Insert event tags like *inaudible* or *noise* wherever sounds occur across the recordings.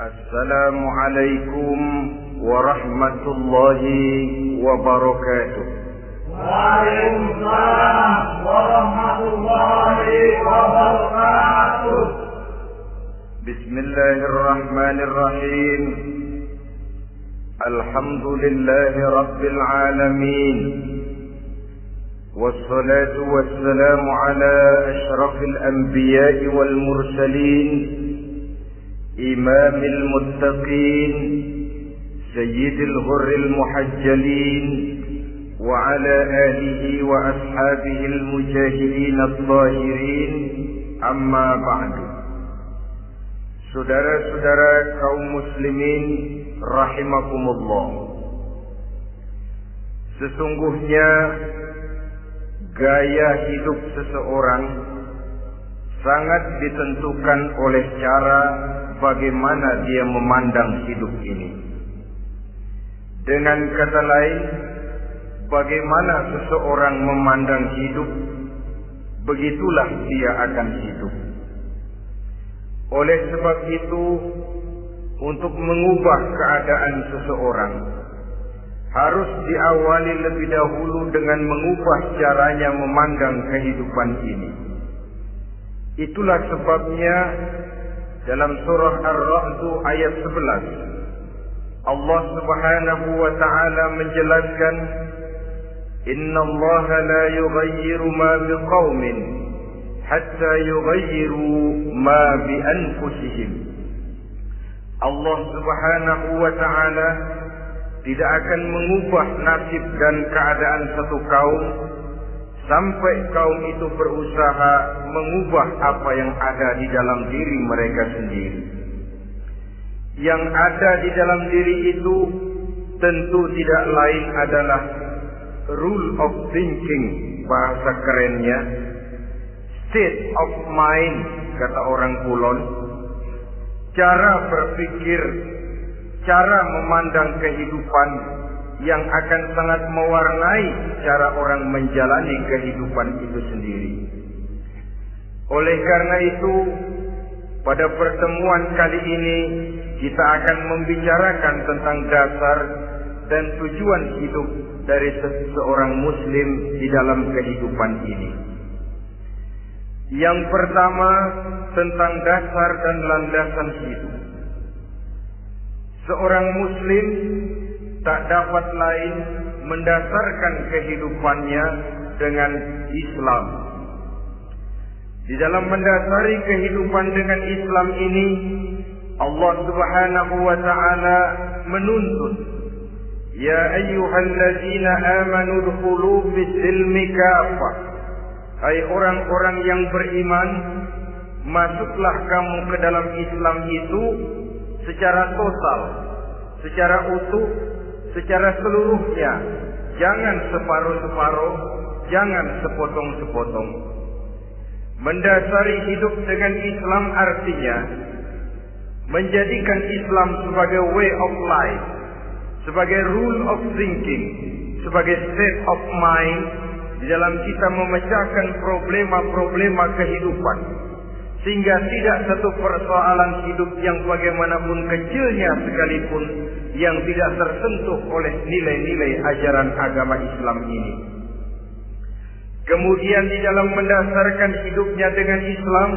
السلام عليكم ورحمة الله وبركاته. وعليكم السلام ورحمة الله وبركاته. بسم الله الرحمن الرحيم. الحمد لله رب العالمين. والصلاة والسلام على أشرف الأنبياء والمرسلين إمام المتقين سيد الغر المحجلين وعلى آله وأصحابه المجاهدين الطاهرين أما بعد Saudara-saudara kaum muslimin rahimakumullah Sesungguhnya gaya hidup seseorang sangat ditentukan oleh cara bagaimana dia memandang hidup ini. Dengan kata lain, bagaimana seseorang memandang hidup, begitulah dia akan hidup. Oleh sebab itu, untuk mengubah keadaan seseorang, harus diawali lebih dahulu dengan mengubah caranya memandang kehidupan ini. Itulah sebabnya dalam surah Ar-Ra'd ayat 11 Allah Subhanahu wa taala menjelaskan Inna Allah la yughayyiru ma biqaumin hatta yughayyiru ma bi anfusihim Allah Subhanahu wa taala tidak akan mengubah nasib dan keadaan satu kaum sampai kaum itu berusaha mengubah apa yang ada di dalam diri mereka sendiri. Yang ada di dalam diri itu tentu tidak lain adalah rule of thinking bahasa kerennya. State of mind kata orang kulon. Cara berpikir cara memandang kehidupan yang akan sangat mewarnai cara orang menjalani kehidupan itu sendiri. Oleh karena itu, pada pertemuan kali ini kita akan membicarakan tentang dasar dan tujuan hidup dari seseorang muslim di dalam kehidupan ini. Yang pertama tentang dasar dan landasan hidup. Seorang muslim tak dapat lain mendasarkan kehidupannya dengan Islam. Di dalam mendasari kehidupan dengan Islam ini, Allah Subhanahu wa taala menuntut, "Ya ayyuhalladzina amanu dkhulu fis-silmi kafah." Hai orang-orang yang beriman, masuklah kamu ke dalam Islam itu secara total, secara utuh secara seluruhnya. Jangan separuh-separuh, jangan sepotong-sepotong. Mendasari hidup dengan Islam artinya menjadikan Islam sebagai way of life, sebagai rule of thinking, sebagai state of mind di dalam kita memecahkan problema-problema kehidupan sehingga tidak satu persoalan hidup yang bagaimanapun kecilnya sekalipun yang tidak tersentuh oleh nilai-nilai ajaran agama Islam ini. Kemudian di dalam mendasarkan hidupnya dengan Islam,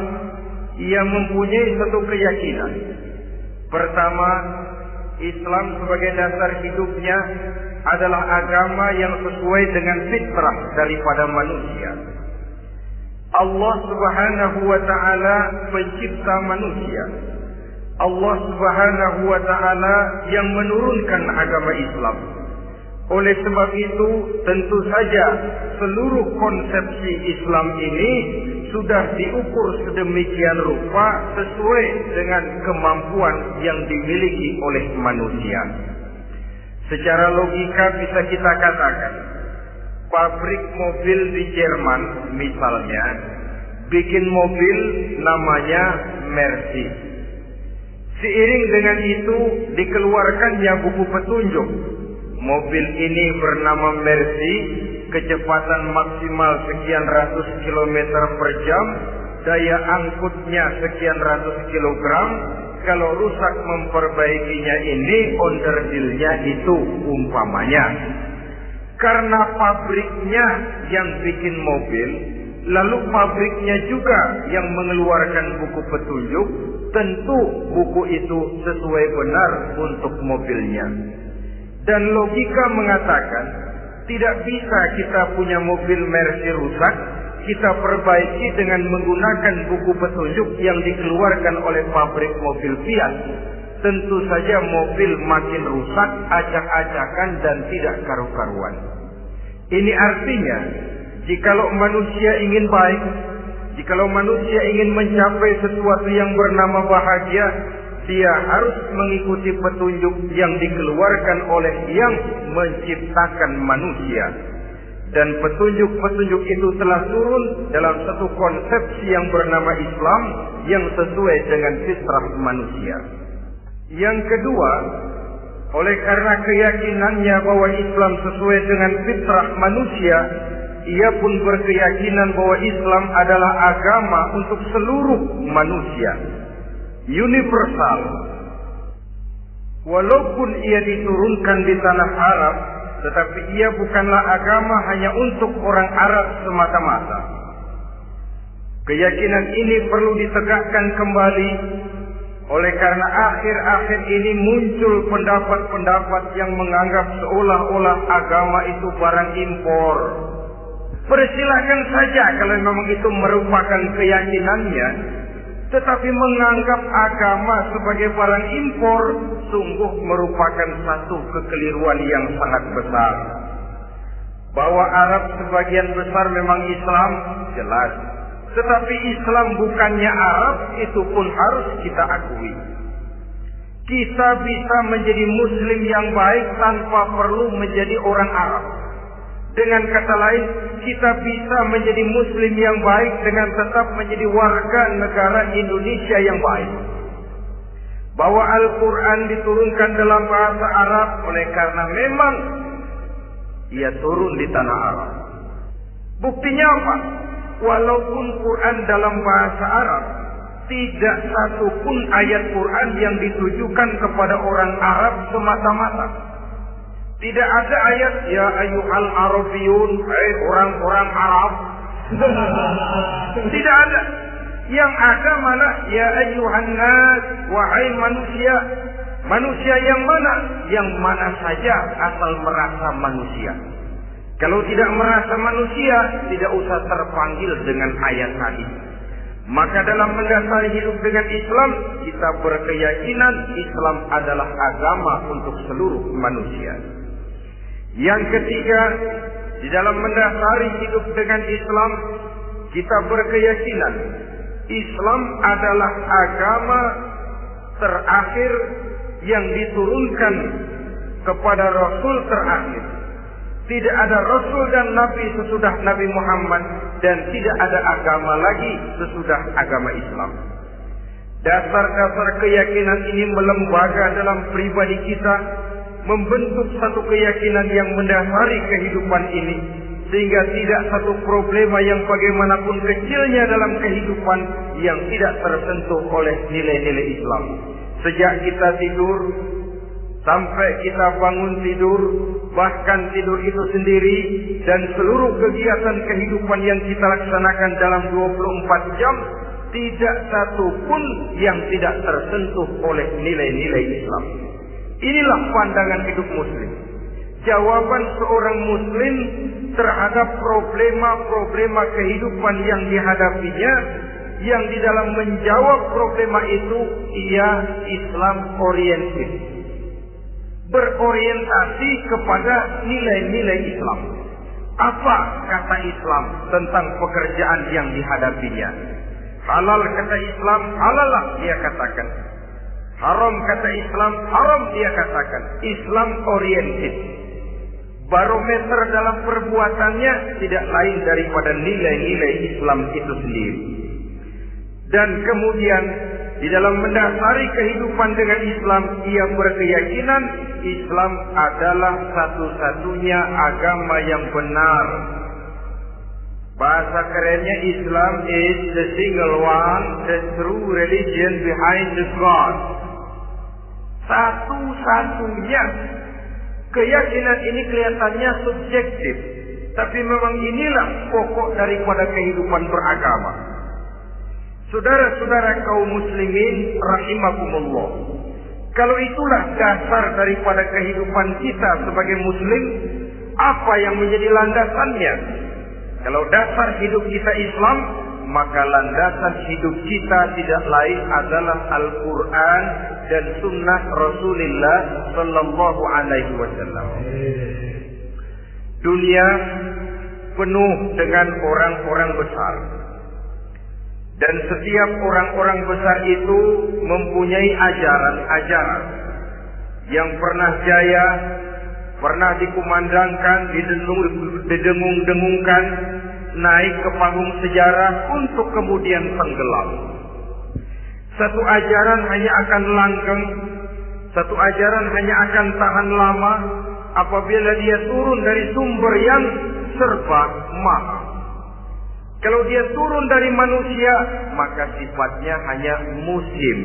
ia mempunyai satu keyakinan. Pertama, Islam sebagai dasar hidupnya adalah agama yang sesuai dengan fitrah daripada manusia. Allah Subhanahu wa taala pencipta manusia. Allah Subhanahu wa taala yang menurunkan agama Islam. Oleh sebab itu, tentu saja seluruh konsepsi Islam ini sudah diukur sedemikian rupa sesuai dengan kemampuan yang dimiliki oleh manusia. Secara logika bisa kita katakan, pabrik mobil di Jerman misalnya bikin mobil namanya Mercy. Seiring dengan itu dikeluarkannya buku petunjuk. Mobil ini bernama Mercy, kecepatan maksimal sekian ratus kilometer per jam, daya angkutnya sekian ratus kilogram, kalau rusak memperbaikinya ini onderdilnya itu umpamanya. Karena pabriknya yang bikin mobil, lalu pabriknya juga yang mengeluarkan buku petunjuk, tentu buku itu sesuai benar untuk mobilnya. Dan logika mengatakan, tidak bisa kita punya mobil Mercy rusak, kita perbaiki dengan menggunakan buku petunjuk yang dikeluarkan oleh pabrik mobil Fiat. Tentu saja mobil makin rusak, acak-acakan dan tidak karu-karuan. Ini artinya, jikalau manusia ingin baik, jikalau manusia ingin mencapai sesuatu yang bernama bahagia, dia harus mengikuti petunjuk yang dikeluarkan oleh yang menciptakan manusia. Dan petunjuk-petunjuk itu telah turun dalam satu konsepsi yang bernama Islam yang sesuai dengan fitrah manusia. Yang kedua, oleh karena keyakinannya bahwa Islam sesuai dengan fitrah manusia, ia pun berkeyakinan bahwa Islam adalah agama untuk seluruh manusia. Universal. Walaupun ia diturunkan di tanah Arab, tetapi ia bukanlah agama hanya untuk orang Arab semata-mata. Keyakinan ini perlu ditegakkan kembali oleh karena akhir-akhir ini muncul pendapat-pendapat yang menganggap seolah-olah agama itu barang impor. Persilahkan saja kalau memang itu merupakan keyakinannya, tetapi menganggap agama sebagai barang impor sungguh merupakan satu kekeliruan yang sangat besar. Bahwa Arab sebagian besar memang Islam, jelas. Tetapi Islam bukannya Arab, itu pun harus kita akui. Kita bisa menjadi muslim yang baik tanpa perlu menjadi orang Arab. Dengan kata lain, kita bisa menjadi muslim yang baik dengan tetap menjadi warga negara Indonesia yang baik. Bahwa Al-Quran diturunkan dalam bahasa Arab oleh karena memang ia turun di tanah Arab. Buktinya apa? Walaupun Quran dalam bahasa Arab, tidak satu pun ayat Quran yang ditujukan kepada orang Arab semata-mata. Tidak ada ayat ya ayyuhal arabiyun, hai orang-orang Arab. *laughs* Tidak ada. Yang ada mana ya ayyuhan nas, wahai manusia. Manusia yang mana? Yang mana saja asal merasa manusia. Kalau tidak merasa manusia, tidak usah terpanggil dengan ayat tadi. Maka dalam mendasari hidup dengan Islam, kita berkeyakinan Islam adalah agama untuk seluruh manusia. Yang ketiga, di dalam mendasari hidup dengan Islam, kita berkeyakinan Islam adalah agama terakhir yang diturunkan kepada Rasul terakhir. Tidak ada Rasul dan Nabi sesudah Nabi Muhammad dan tidak ada agama lagi sesudah agama Islam. Dasar-dasar keyakinan ini melembaga dalam pribadi kita membentuk satu keyakinan yang mendasari kehidupan ini sehingga tidak satu problema yang bagaimanapun kecilnya dalam kehidupan yang tidak tersentuh oleh nilai-nilai Islam. Sejak kita tidur sampai kita bangun tidur, bahkan tidur itu sendiri dan seluruh kegiatan kehidupan yang kita laksanakan dalam 24 jam tidak satu pun yang tidak tersentuh oleh nilai-nilai Islam. Inilah pandangan hidup muslim. Jawaban seorang muslim terhadap problema-problema kehidupan yang dihadapinya yang di dalam menjawab problema itu ia Islam oriented. Berorientasi kepada nilai-nilai Islam. Apa kata Islam tentang pekerjaan yang dihadapinya? Halal kata Islam, halalah dia katakan. Haram kata Islam, haram dia katakan. Islam oriented. Barometer dalam perbuatannya tidak lain daripada nilai-nilai Islam itu sendiri. Dan kemudian di dalam mendasari kehidupan dengan Islam, ia berkeyakinan Islam adalah satu-satunya agama yang benar. Bahasa kerennya Islam is the single one, the true religion behind the God. Satu-satunya keyakinan ini kelihatannya subjektif, tapi memang inilah pokok daripada kehidupan beragama. Saudara-saudara kaum muslimin rahimakumullah. Kalau itulah dasar daripada kehidupan kita sebagai muslim, apa yang menjadi landasannya? Kalau dasar hidup kita Islam, maka landasan hidup kita tidak lain adalah Al-Quran dan Sunnah Rasulullah Sallallahu Alaihi Wasallam. Dunia penuh dengan orang-orang besar. Dan setiap orang-orang besar itu mempunyai ajaran-ajaran yang pernah jaya, pernah dikumandangkan, didengung-dengungkan, naik ke panggung sejarah untuk kemudian tenggelam. Satu ajaran hanya akan langgeng, satu ajaran hanya akan tahan lama apabila dia turun dari sumber yang serba mahal. Kalau dia turun dari manusia, maka sifatnya hanya musim.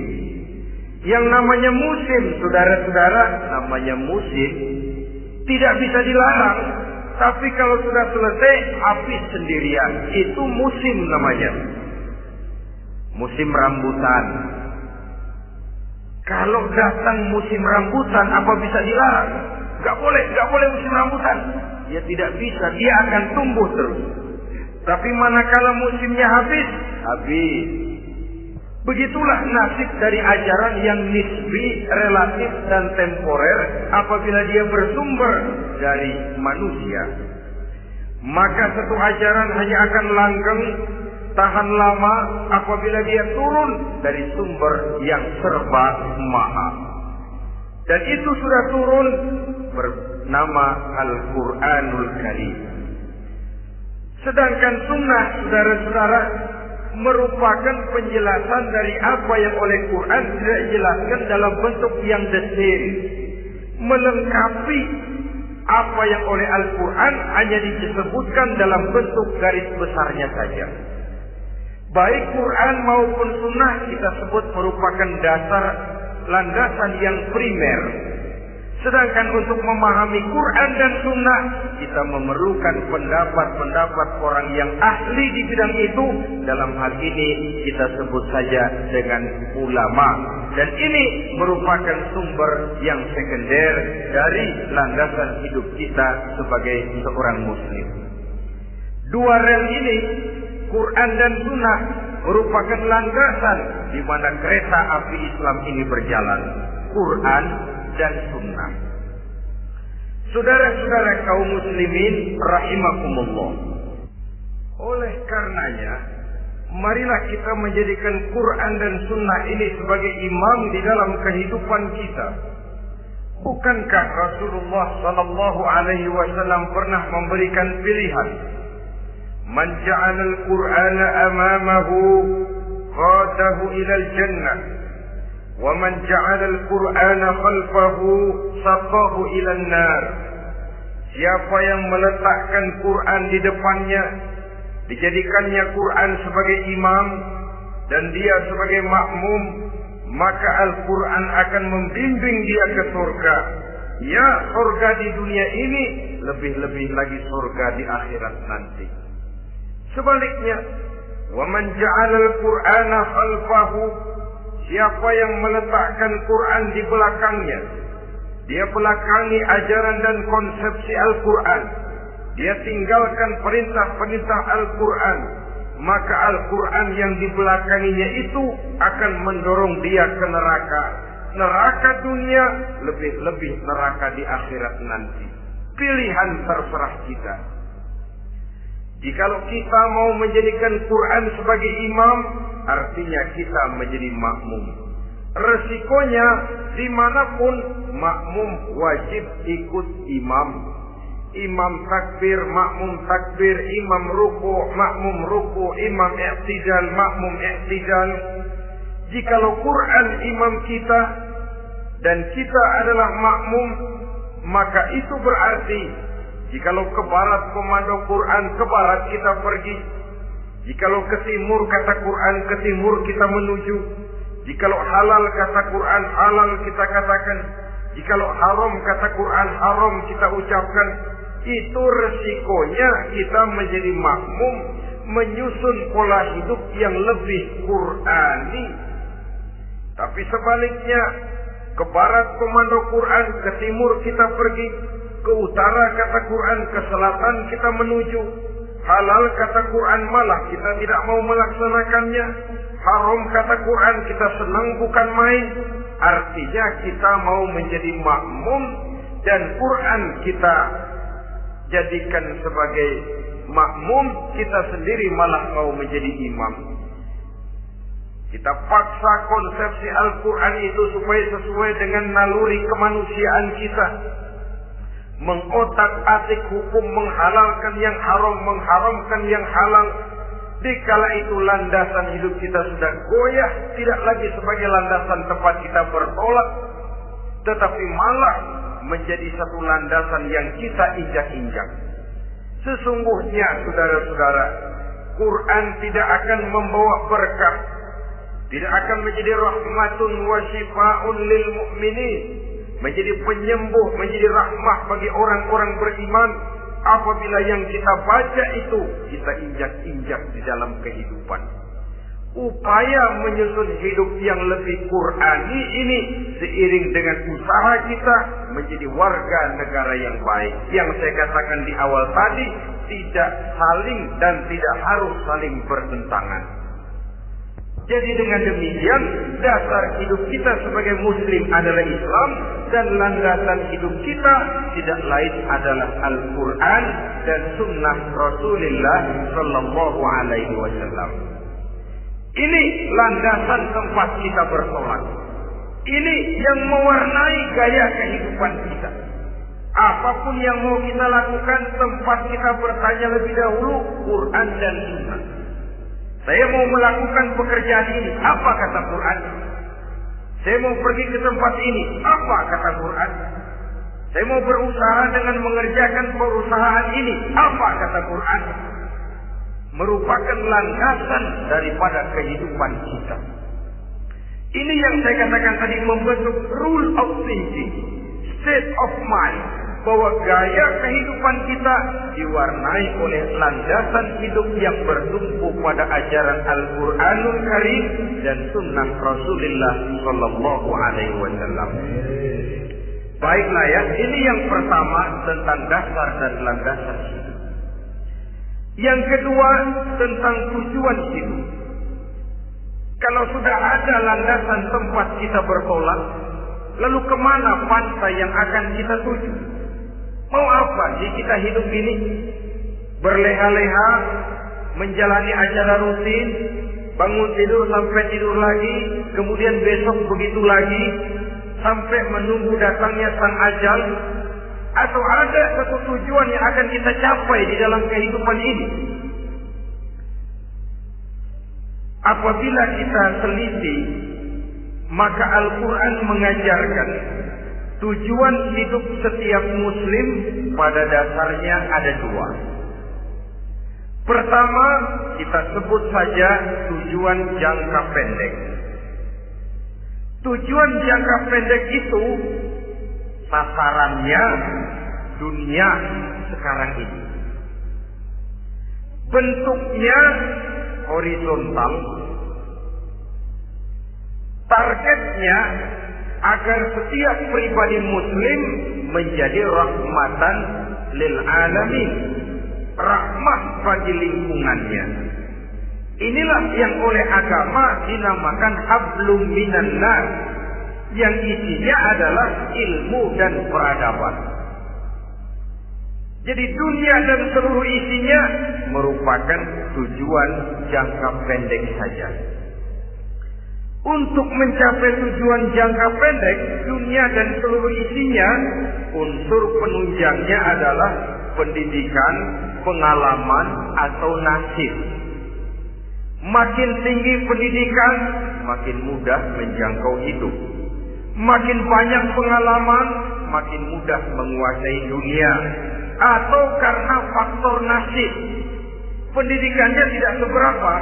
Yang namanya musim, saudara-saudara, namanya musim tidak bisa dilarang. Tapi kalau sudah selesai, habis sendirian. Itu musim namanya. Musim rambutan. Kalau datang musim rambutan, apa bisa dilarang? Gak boleh, gak boleh musim rambutan. Ya tidak bisa, dia akan tumbuh terus. Tapi manakala musimnya habis, habis. Begitulah nasib dari ajaran yang nisbi, relatif dan temporer apabila dia bersumber dari manusia. Maka satu ajaran hanya akan langgeng, tahan lama apabila dia turun dari sumber yang serba mahal. Dan itu sudah turun bernama Al-Quranul Karim. Sedangkan sunnah saudara-saudara merupakan penjelasan dari apa yang oleh Quran tidak dijelaskan dalam bentuk yang detail. Melengkapi apa yang oleh Al-Quran hanya disebutkan dalam bentuk garis besarnya saja. Baik Quran maupun sunnah kita sebut merupakan dasar landasan yang primer Sedangkan untuk memahami Quran dan Sunnah, kita memerlukan pendapat-pendapat orang yang ahli di bidang itu. Dalam hal ini kita sebut saja dengan ulama. Dan ini merupakan sumber yang sekunder dari landasan hidup kita sebagai seorang muslim. Dua rel ini, Quran dan Sunnah, merupakan landasan di mana kereta api Islam ini berjalan. Quran dan sunnah. Saudara-saudara kaum muslimin rahimakumullah. Oleh karenanya, marilah kita menjadikan Quran dan sunnah ini sebagai imam di dalam kehidupan kita. Bukankah Rasulullah sallallahu alaihi wasallam pernah memberikan pilihan? Man ja'ala al-Qur'ana amamahu qadahu ila al-jannah ومن جعل القرآن خلفه سقاه إلى النار Siapa yang meletakkan Quran di depannya, dijadikannya Quran sebagai imam dan dia sebagai makmum, maka Al-Quran akan membimbing dia ke surga. Ya, surga di dunia ini lebih-lebih lagi surga di akhirat nanti. Sebaliknya, وَمَنْ جَعَلَ الْقُرْآنَ خَلْفَهُ Siapa yang meletakkan Quran di belakangnya, dia belakangi ajaran dan konsepsi Al-Quran. Dia tinggalkan perintah-perintah Al-Quran. Maka Al-Quran yang dibelakanginya itu akan mendorong dia ke neraka. Neraka dunia lebih-lebih neraka di akhirat nanti. Pilihan terserah kita. Jikalau kita mau menjadikan Quran sebagai imam, artinya kita menjadi makmum. Resikonya di mana pun makmum wajib ikut imam. Imam takbir, makmum takbir, imam ruku, makmum ruku, imam i'tidal, makmum i'tidal. Jikalau Quran imam kita dan kita adalah makmum, maka itu berarti Jikalau ke barat komando Quran, ke barat kita pergi. Jikalau ke timur kata Quran, ke timur kita menuju. Jikalau halal kata Quran, halal kita katakan. Jikalau haram kata Quran, haram kita ucapkan. Itu resikonya kita menjadi makmum menyusun pola hidup yang lebih Qurani. Tapi sebaliknya, ke barat komando Quran, ke timur kita pergi, ke utara kata Quran, ke selatan kita menuju. Halal kata Quran malah kita tidak mau melaksanakannya. Haram kata Quran kita senang bukan main. Artinya kita mau menjadi makmum dan Quran kita jadikan sebagai makmum, kita sendiri malah mau menjadi imam. Kita paksa konsepsi Al-Quran itu supaya sesuai dengan naluri kemanusiaan kita. Mengotak-atik hukum menghalalkan yang haram, mengharamkan yang halal. Dikala itu landasan hidup kita sudah goyah, tidak lagi sebagai landasan tempat kita bertolak, tetapi malah menjadi satu landasan yang kita injak-injak. Sesungguhnya saudara-saudara, Quran tidak akan membawa berkah, tidak akan menjadi rahmatun wa lil mu'minin, menjadi penyembuh, menjadi rahmah bagi orang-orang beriman apabila yang kita baca itu kita injak-injak di dalam kehidupan upaya menyusun hidup yang lebih Qurani ini seiring dengan usaha kita menjadi warga negara yang baik. Yang saya katakan di awal tadi tidak saling dan tidak harus saling bertentangan. Jadi dengan demikian dasar hidup kita sebagai muslim adalah Islam dan landasan hidup kita tidak lain adalah Al-Qur'an dan sunnah Rasulullah sallallahu alaihi wasallam. Ini landasan tempat kita bersolat. Ini yang mewarnai gaya kehidupan kita. Apa pun yang mau kita lakukan, tempat kita bertanya lebih dahulu Quran dan Sunnah. Saya mau melakukan pekerjaan ini, apa kata Quran? Saya mau pergi ke tempat ini, apa kata Quran? Saya mau berusaha dengan mengerjakan perusahaan ini, apa kata Quran? merupakan landasan daripada kehidupan kita. Ini yang saya katakan tadi membentuk rule of thinking, state of mind, bahwa gaya kehidupan kita diwarnai oleh landasan hidup yang bertumpu pada ajaran Al-Quranul Karim dan Sunnah Rasulullah Sallallahu Alaihi Wasallam. Baiklah ya, ini yang pertama tentang dasar dan landasan hidup. Yang kedua tentang tujuan hidup. Kalau sudah ada landasan tempat kita bertolak, lalu ke mana pantai yang akan kita tuju? Mau apa sih kita hidup ini? Berleha-leha, menjalani acara rutin, bangun tidur sampai tidur lagi, kemudian besok begitu lagi, sampai menunggu datangnya sang ajal, atau ada satu tujuan yang akan kita capai di dalam kehidupan ini. Apabila kita teliti, maka Al-Quran mengajarkan tujuan hidup setiap muslim pada dasarnya ada dua. Pertama, kita sebut saja tujuan jangka pendek. Tujuan jangka pendek itu sasarannya dunia sekarang ini. Bentuknya horizontal. Targetnya agar setiap pribadi muslim menjadi rahmatan lil alamin. Rahmat bagi lingkungannya. Inilah yang oleh agama dinamakan hablum minan nar yang isinya adalah ilmu dan peradaban. Jadi dunia dan seluruh isinya merupakan tujuan jangka pendek saja. Untuk mencapai tujuan jangka pendek, dunia dan seluruh isinya, unsur penunjangnya adalah pendidikan, pengalaman, atau nasib. Makin tinggi pendidikan, makin mudah menjangkau hidup. Makin banyak pengalaman, makin mudah menguasai dunia. atau karena faktor nasib. Pendidikannya tidak seberapa,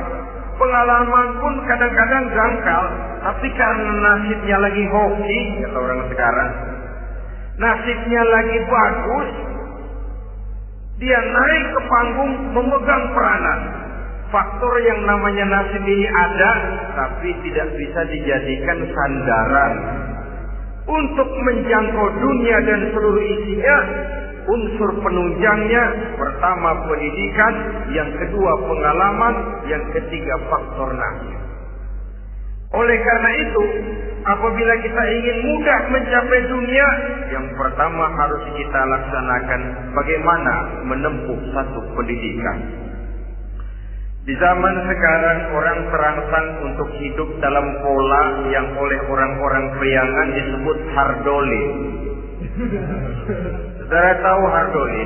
pengalaman pun kadang-kadang jangkal, tapi karena nasibnya lagi hoki, kata orang sekarang, nasibnya lagi bagus, dia naik ke panggung memegang peranan. Faktor yang namanya nasib ini ada, tapi tidak bisa dijadikan sandaran untuk menjangkau dunia dan seluruh isinya unsur penunjangnya pertama pendidikan, yang kedua pengalaman, yang ketiga faktor nasib. Oleh karena itu, apabila kita ingin mudah mencapai dunia, yang pertama harus kita laksanakan bagaimana menempuh satu pendidikan. Di zaman sekarang orang terangsang untuk hidup dalam pola yang oleh orang-orang priangan disebut hardoli. Saudara tahu hardoli?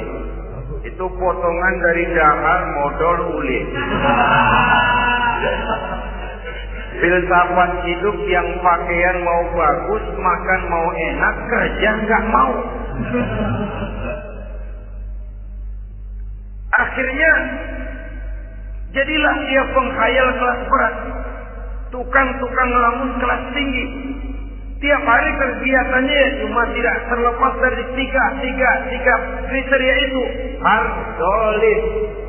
Itu potongan dari dahar modal uli. Filsafat hidup yang pakaian mau bagus, makan mau enak, kerja nggak mau. Akhirnya Jadilah dia penghayal kelas berat. Tukang-tukang lamun kelas tinggi. Tiap hari kegiatannya ya cuma tidak terlepas dari tiga, tiga, tiga kriteria itu. Hardolis.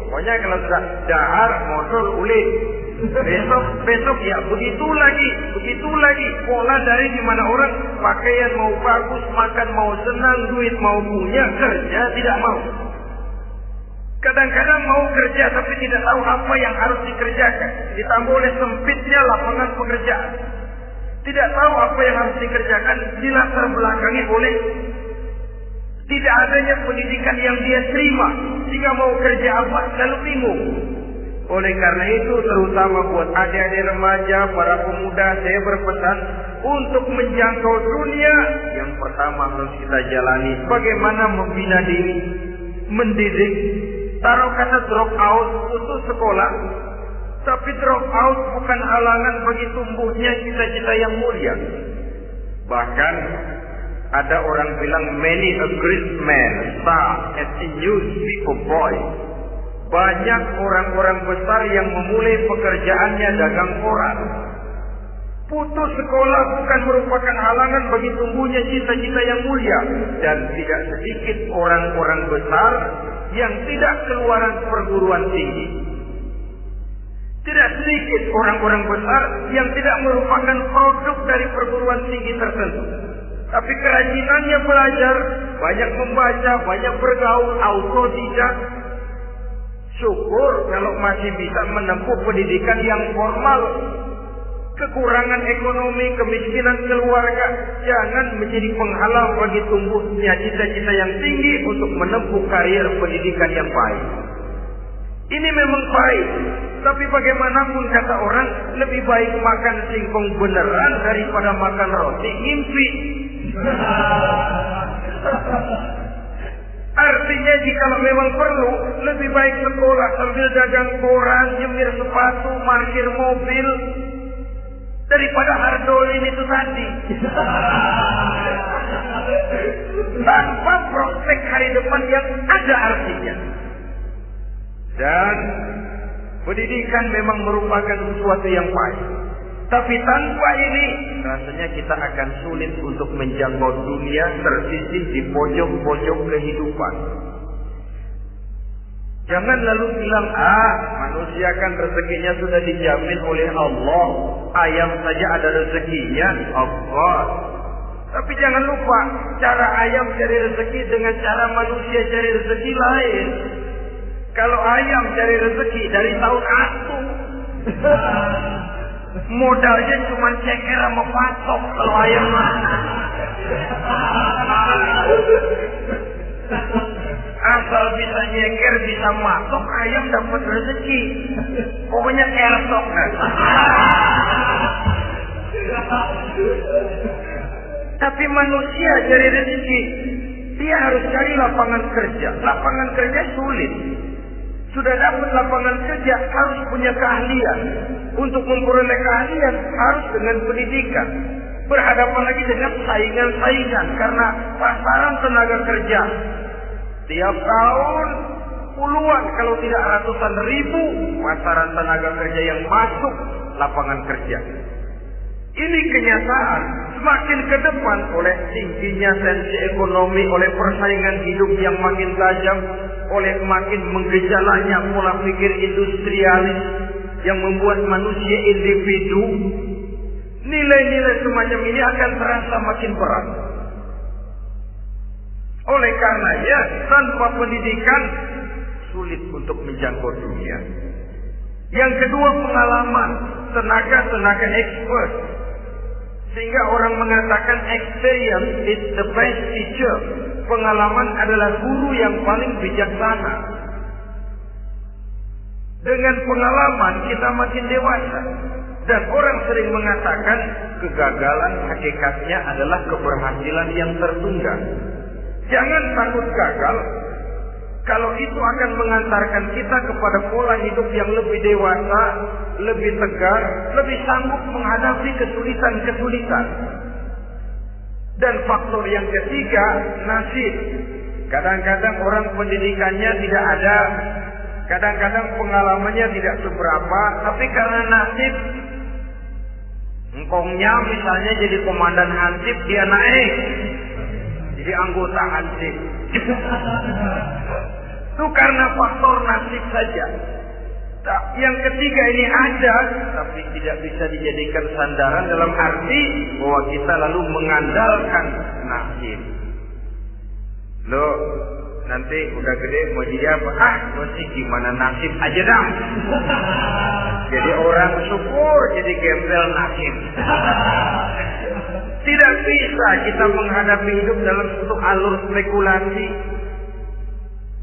Pokoknya kalau sudah dahar, modal, ulit. Besok, besok ya begitu lagi, begitu lagi. Pola dari di mana orang pakaian mau bagus, makan mau senang, duit mau punya, kerja tidak mau. Kadang-kadang mau kerja tapi tidak tahu apa yang harus dikerjakan. Ditambah oleh sempitnya lapangan pekerjaan. Tidak tahu apa yang harus dikerjakan dilatar belakangi oleh tidak adanya pendidikan yang dia terima. Jika mau kerja apa lalu bingung. Oleh karena itu terutama buat adik-adik remaja, para pemuda saya berpesan untuk menjangkau dunia yang pertama harus kita jalani bagaimana membina diri, mendidik, Taruh kata drop out, putus sekolah. Tapi drop out bukan halangan bagi tumbuhnya cita-cita yang mulia. Bahkan ada orang bilang many a great man start as a newspaper boy. Banyak orang-orang besar yang memulai pekerjaannya dagang koran. Putus sekolah bukan merupakan halangan bagi tumbuhnya cita-cita yang mulia. Dan tidak sedikit orang-orang besar yang tidak keluaran perguruan tinggi. Tidak sedikit orang-orang besar yang tidak merupakan produk dari perguruan tinggi tertentu. Tapi kerajinannya belajar, banyak membaca, banyak bergaul, autodidak. Syukur kalau masih bisa menempuh pendidikan yang formal kekurangan ekonomi, kemiskinan keluarga jangan menjadi penghalang bagi tumbuhnya cita-cita yang tinggi untuk menempuh karir pendidikan yang baik. Ini memang baik, tapi bagaimanapun kata orang lebih baik makan singkong beneran daripada makan roti ngimpi. *laughs* Artinya jika memang perlu lebih baik sekolah sambil dagang koran, nyemir sepatu, parkir mobil, daripada hardolin itu tadi. *laughs* Tanpa prospek hari depan yang ada artinya. Dan pendidikan memang merupakan sesuatu yang baik. Tapi tanpa ini rasanya kita akan sulit untuk menjangkau dunia tersisih di pojok-pojok kehidupan. Jangan lalu bilang, ah manusia kan rezekinya sudah dijamin oleh Allah. Ayam saja ada rezekinya, Allah. Tapi jangan lupa, cara ayam cari rezeki dengan cara manusia cari rezeki lain. Kalau ayam cari rezeki dari tahun atu, modalnya cuma ceker sama patok kalau ayam Asal bisa nyeker, bisa masuk, ayam dapat rezeki. Pokoknya kersok kan. Tapi manusia cari rezeki, dia harus cari lapangan kerja. Lapangan kerja sulit. Sudah dapat lapangan kerja harus punya keahlian. Untuk memperoleh keahlian harus dengan pendidikan. Berhadapan lagi dengan saingan-saingan karena pasaran tenaga kerja Setiap tahun puluhan kalau tidak ratusan ribu pasaran tenaga kerja yang masuk lapangan kerja. Ini kenyataan. Semakin ke depan oleh tingginya tensi ekonomi, oleh persaingan hidup yang makin tajam, oleh makin menggejalanya pola pikir industrialis yang membuat manusia individu, nilai-nilai semacam ini akan terasa makin berat. Oleh karenanya, tanpa pendidikan sulit untuk menjangkau dunia. Yang kedua pengalaman, tenaga-tenaga expert. Sehingga orang mengatakan experience is the best teacher. Pengalaman adalah guru yang paling bijaksana. Dengan pengalaman kita makin dewasa. Dan orang sering mengatakan kegagalan hakikatnya adalah keberhasilan yang tertunda. Jangan takut gagal, kalau itu akan mengantarkan kita kepada pola hidup yang lebih dewasa, lebih tegar, lebih sanggup menghadapi kesulitan-kesulitan. Dan faktor yang ketiga, nasib. Kadang-kadang orang pendidikannya tidak ada, kadang-kadang pengalamannya tidak seberapa, tapi karena nasib, engkongnya misalnya jadi komandan hansip, dia naik. Jadi anggota hansip. Itu karena faktor nasib saja. Yang ketiga ini ada, tapi tidak bisa dijadikan sandaran dalam arti bahwa kita lalu mengandalkan nasib. Lo nanti udah gede mau jadi apa? Ah, masih gimana nasib aja dah. jadi orang syukur, jadi gembel nasib. Tidak bisa kita menghadapi hidup dalam satu alur spekulasi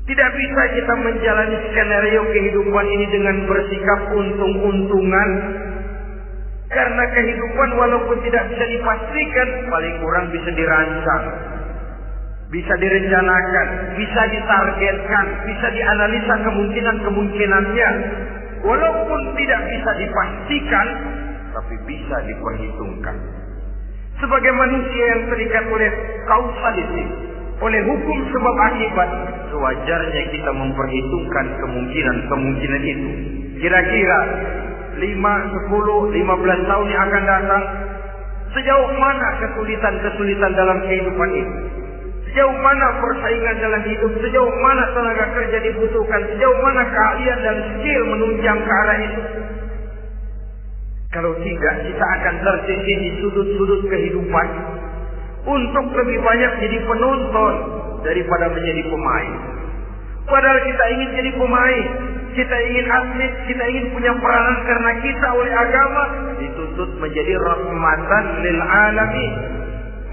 tidak bisa kita menjalani skenario kehidupan ini dengan bersikap untung-untungan. Karena kehidupan walaupun tidak bisa dipastikan, paling kurang bisa dirancang. Bisa direncanakan, bisa ditargetkan, bisa dianalisa kemungkinan-kemungkinannya. Walaupun tidak bisa dipastikan, tapi bisa diperhitungkan. Sebagai manusia yang terikat oleh kausaliti, oleh hukum sebab akibat, sewajarnya kita memperhitungkan kemungkinan-kemungkinan itu. Kira-kira 5, 10, 15 tahun yang akan datang, sejauh mana kesulitan-kesulitan dalam kehidupan ini? Sejauh mana persaingan dalam hidup, sejauh mana tenaga kerja dibutuhkan, sejauh mana keahlian dan skill menunjang ke arah itu. Kalau tidak, kita akan tersisih di sudut-sudut kehidupan untuk lebih banyak jadi penonton daripada menjadi pemain. Padahal kita ingin jadi pemain, kita ingin atlet, kita ingin punya peranan karena kita oleh agama dituntut menjadi rahmatan lil alamin.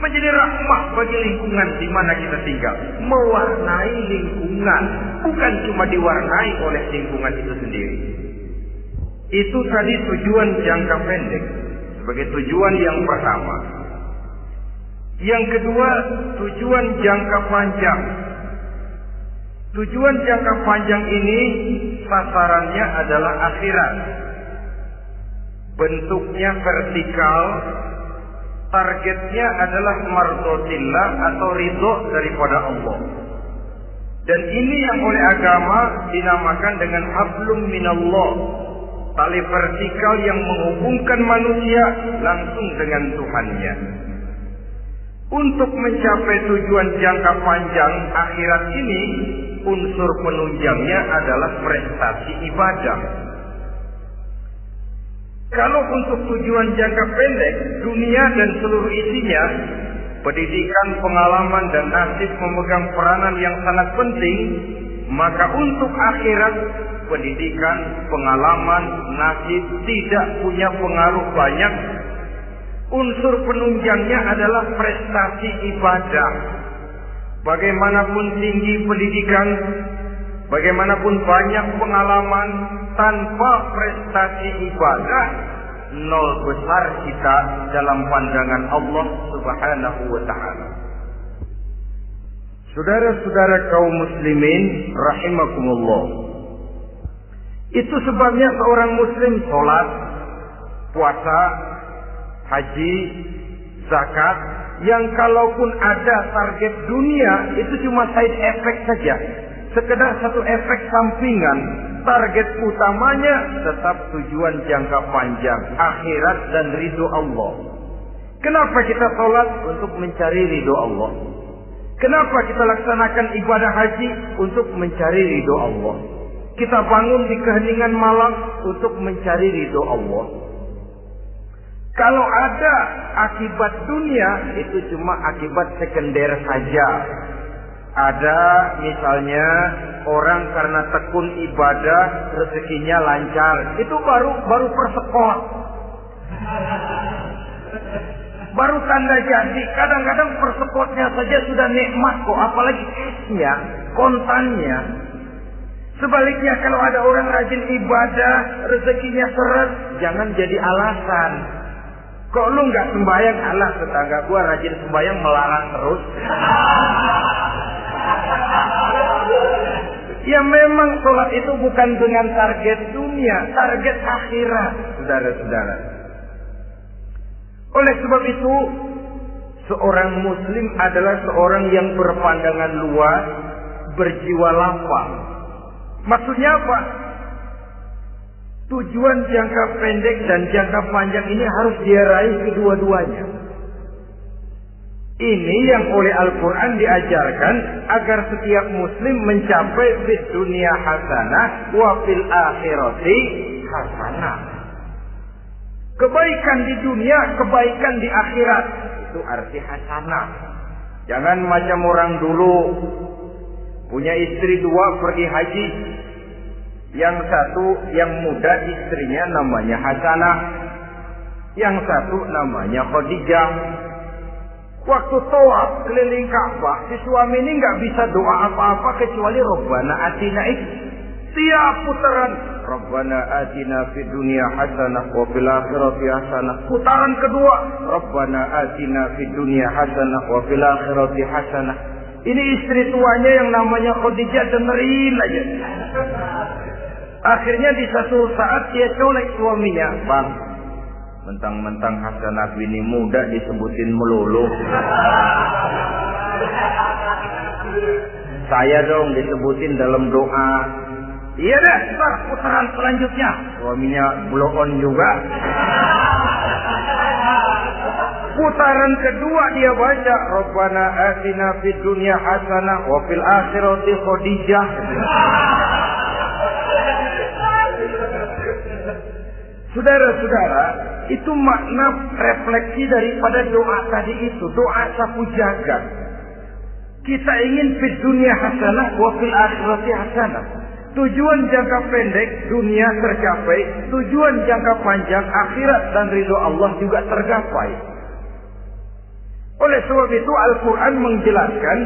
Menjadi rahmah bagi lingkungan di mana kita tinggal. Mewarnai lingkungan. Bukan cuma diwarnai oleh lingkungan itu sendiri. Itu tadi tujuan jangka pendek. Sebagai tujuan yang pertama. Yang kedua, tujuan jangka panjang. Tujuan jangka panjang ini sasarannya adalah akhirat. Bentuknya vertikal, targetnya adalah mardotillah atau ridho daripada Allah. Dan ini yang oleh agama dinamakan dengan hablum minallah. Tali vertikal yang menghubungkan manusia langsung dengan Tuhannya. Untuk mencapai tujuan jangka panjang akhirat ini, unsur penunjangnya adalah prestasi ibadah. Kalau untuk tujuan jangka pendek, dunia dan seluruh isinya, pendidikan, pengalaman, dan nasib memegang peranan yang sangat penting, maka untuk akhirat, pendidikan, pengalaman, nasib tidak punya pengaruh banyak unsur penunjangnya adalah prestasi ibadah. Bagaimanapun tinggi pendidikan, bagaimanapun banyak pengalaman, tanpa prestasi ibadah, nol besar kita dalam pandangan Allah Subhanahu wa taala. Saudara-saudara kaum muslimin rahimakumullah. Itu sebabnya seorang muslim sholat, puasa, haji, zakat, yang kalaupun ada target dunia itu cuma side effect saja. Sekedar satu efek sampingan. Target utamanya tetap tujuan jangka panjang. Akhirat dan ridho Allah. Kenapa kita sholat? Untuk mencari ridho Allah. Kenapa kita laksanakan ibadah haji? Untuk mencari ridho Allah. Kita bangun di keheningan malam untuk mencari ridho Allah. Kalau ada akibat dunia itu cuma akibat sekunder saja. Ada misalnya orang karena tekun ibadah rezekinya lancar, itu baru baru persekot. Baru tanda jadi. Kadang-kadang persekotnya saja sudah nikmat kok, apalagi cashnya, kontannya. Sebaliknya kalau ada orang rajin ibadah, rezekinya seret, jangan jadi alasan. Kok lu nggak sembahyang? Allah tetangga gua rajin sembahyang melarang terus. Ya memang sholat itu bukan dengan target dunia, target akhirat, saudara-saudara. Oleh sebab itu, seorang muslim adalah seorang yang berpandangan luas, berjiwa lapang. Maksudnya apa? Tujuan jangka pendek dan jangka panjang ini harus dia raih kedua-duanya. Ini yang oleh Al-Quran diajarkan agar setiap muslim mencapai di dunia hasanah wa fil akhirati hasanah. Kebaikan di dunia, kebaikan di akhirat. Itu arti hasanah. Jangan macam orang dulu punya istri dua pergi haji. Yang satu yang muda istrinya namanya Hasanah. Yang satu namanya Khadijah. Waktu tawaf keliling Ka'bah, si suami ini nggak bisa doa apa-apa kecuali Robbana atina itu. Tiap putaran Rabbana atina fid dunya hasanah wa fil akhirati hasanah. Putaran kedua Rabbana atina fid dunya hasanah wa fil akhirati hasanah. Ini istri tuanya yang namanya Khadijah dengerin aja. Akhirnya di satu saat dia colek suaminya, "Bang, mentang-mentang Hasanah bini muda disebutin melulu. Saya dong disebutin dalam doa. Iya deh, ntar putaran selanjutnya. Suaminya blow on juga. Putaran kedua dia baca Rabbana atina fid dunya hasanah wa fil akhirati khadijah. Saudara-saudara, itu makna refleksi daripada doa tadi itu, doa sapu jagat. Kita ingin fid dunia hasanah wa fil akhirati hasanah. Tujuan jangka pendek dunia tercapai, tujuan jangka panjang akhirat dan ridho Allah juga tergapai. Oleh sebab itu Al-Quran menjelaskan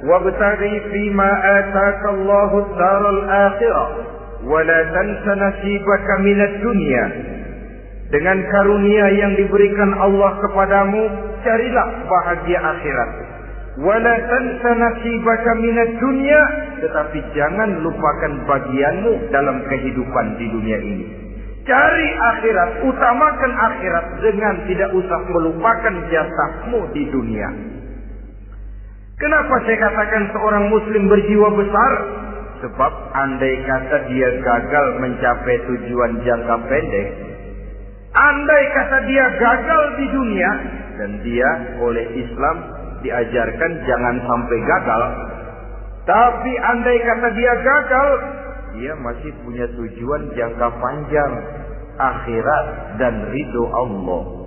وَابْتَغِي فِيمَا آتَاكَ اللَّهُ الدَّارَ الْآخِرَةِ wala tansa nasibaka minat dunia dengan karunia yang diberikan Allah kepadamu carilah bahagia akhirat. Wala tansa nasibaka minat dunia tetapi jangan lupakan bagianmu dalam kehidupan di dunia ini. Cari akhirat utamakan akhirat dengan tidak usah melupakan jasamu di dunia. Kenapa saya katakan seorang muslim berjiwa besar? Sebab andai kata dia gagal mencapai tujuan jangka pendek, andai kata dia gagal di dunia, dan dia oleh Islam diajarkan jangan sampai gagal, tapi andai kata dia gagal, dia masih punya tujuan jangka panjang, akhirat dan ridho Allah.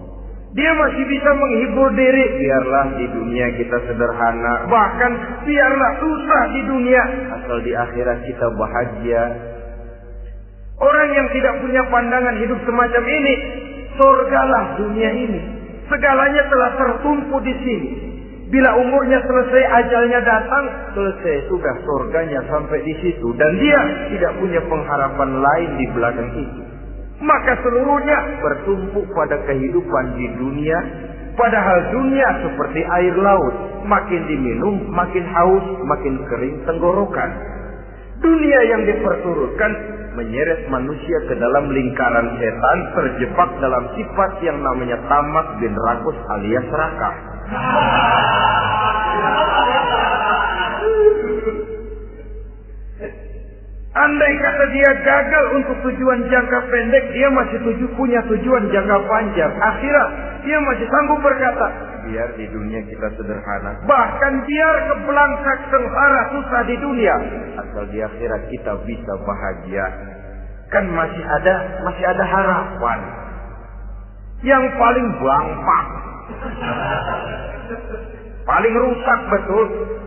Dia masih bisa menghibur diri. Biarlah di dunia kita sederhana. Bahkan biarlah susah di dunia. Asal di akhirat kita bahagia. Orang yang tidak punya pandangan hidup semacam ini. Surgalah dunia ini. Segalanya telah tertumpu di sini. Bila umurnya selesai, ajalnya datang, selesai sudah surganya sampai di situ. Dan dia tidak punya pengharapan lain di belakang itu. Maka seluruhnya bertumpu pada kehidupan di dunia. Padahal dunia seperti air laut. Makin diminum, makin haus, makin kering tenggorokan. Dunia yang diperturutkan menyeret manusia ke dalam lingkaran setan terjebak dalam sifat yang namanya tamak bin rakus alias serakah. Andai kata dia gagal untuk tujuan jangka pendek, dia masih tuju, punya tujuan jangka panjang. Akhirat, dia masih sanggup berkata, biar di dunia kita sederhana. Bahkan biar kebelangsak sengsara susah di dunia. Asal di akhirat kita bisa bahagia. Kan masih ada, masih ada harapan. Yang paling bangpak. *laughs* paling rusak betul.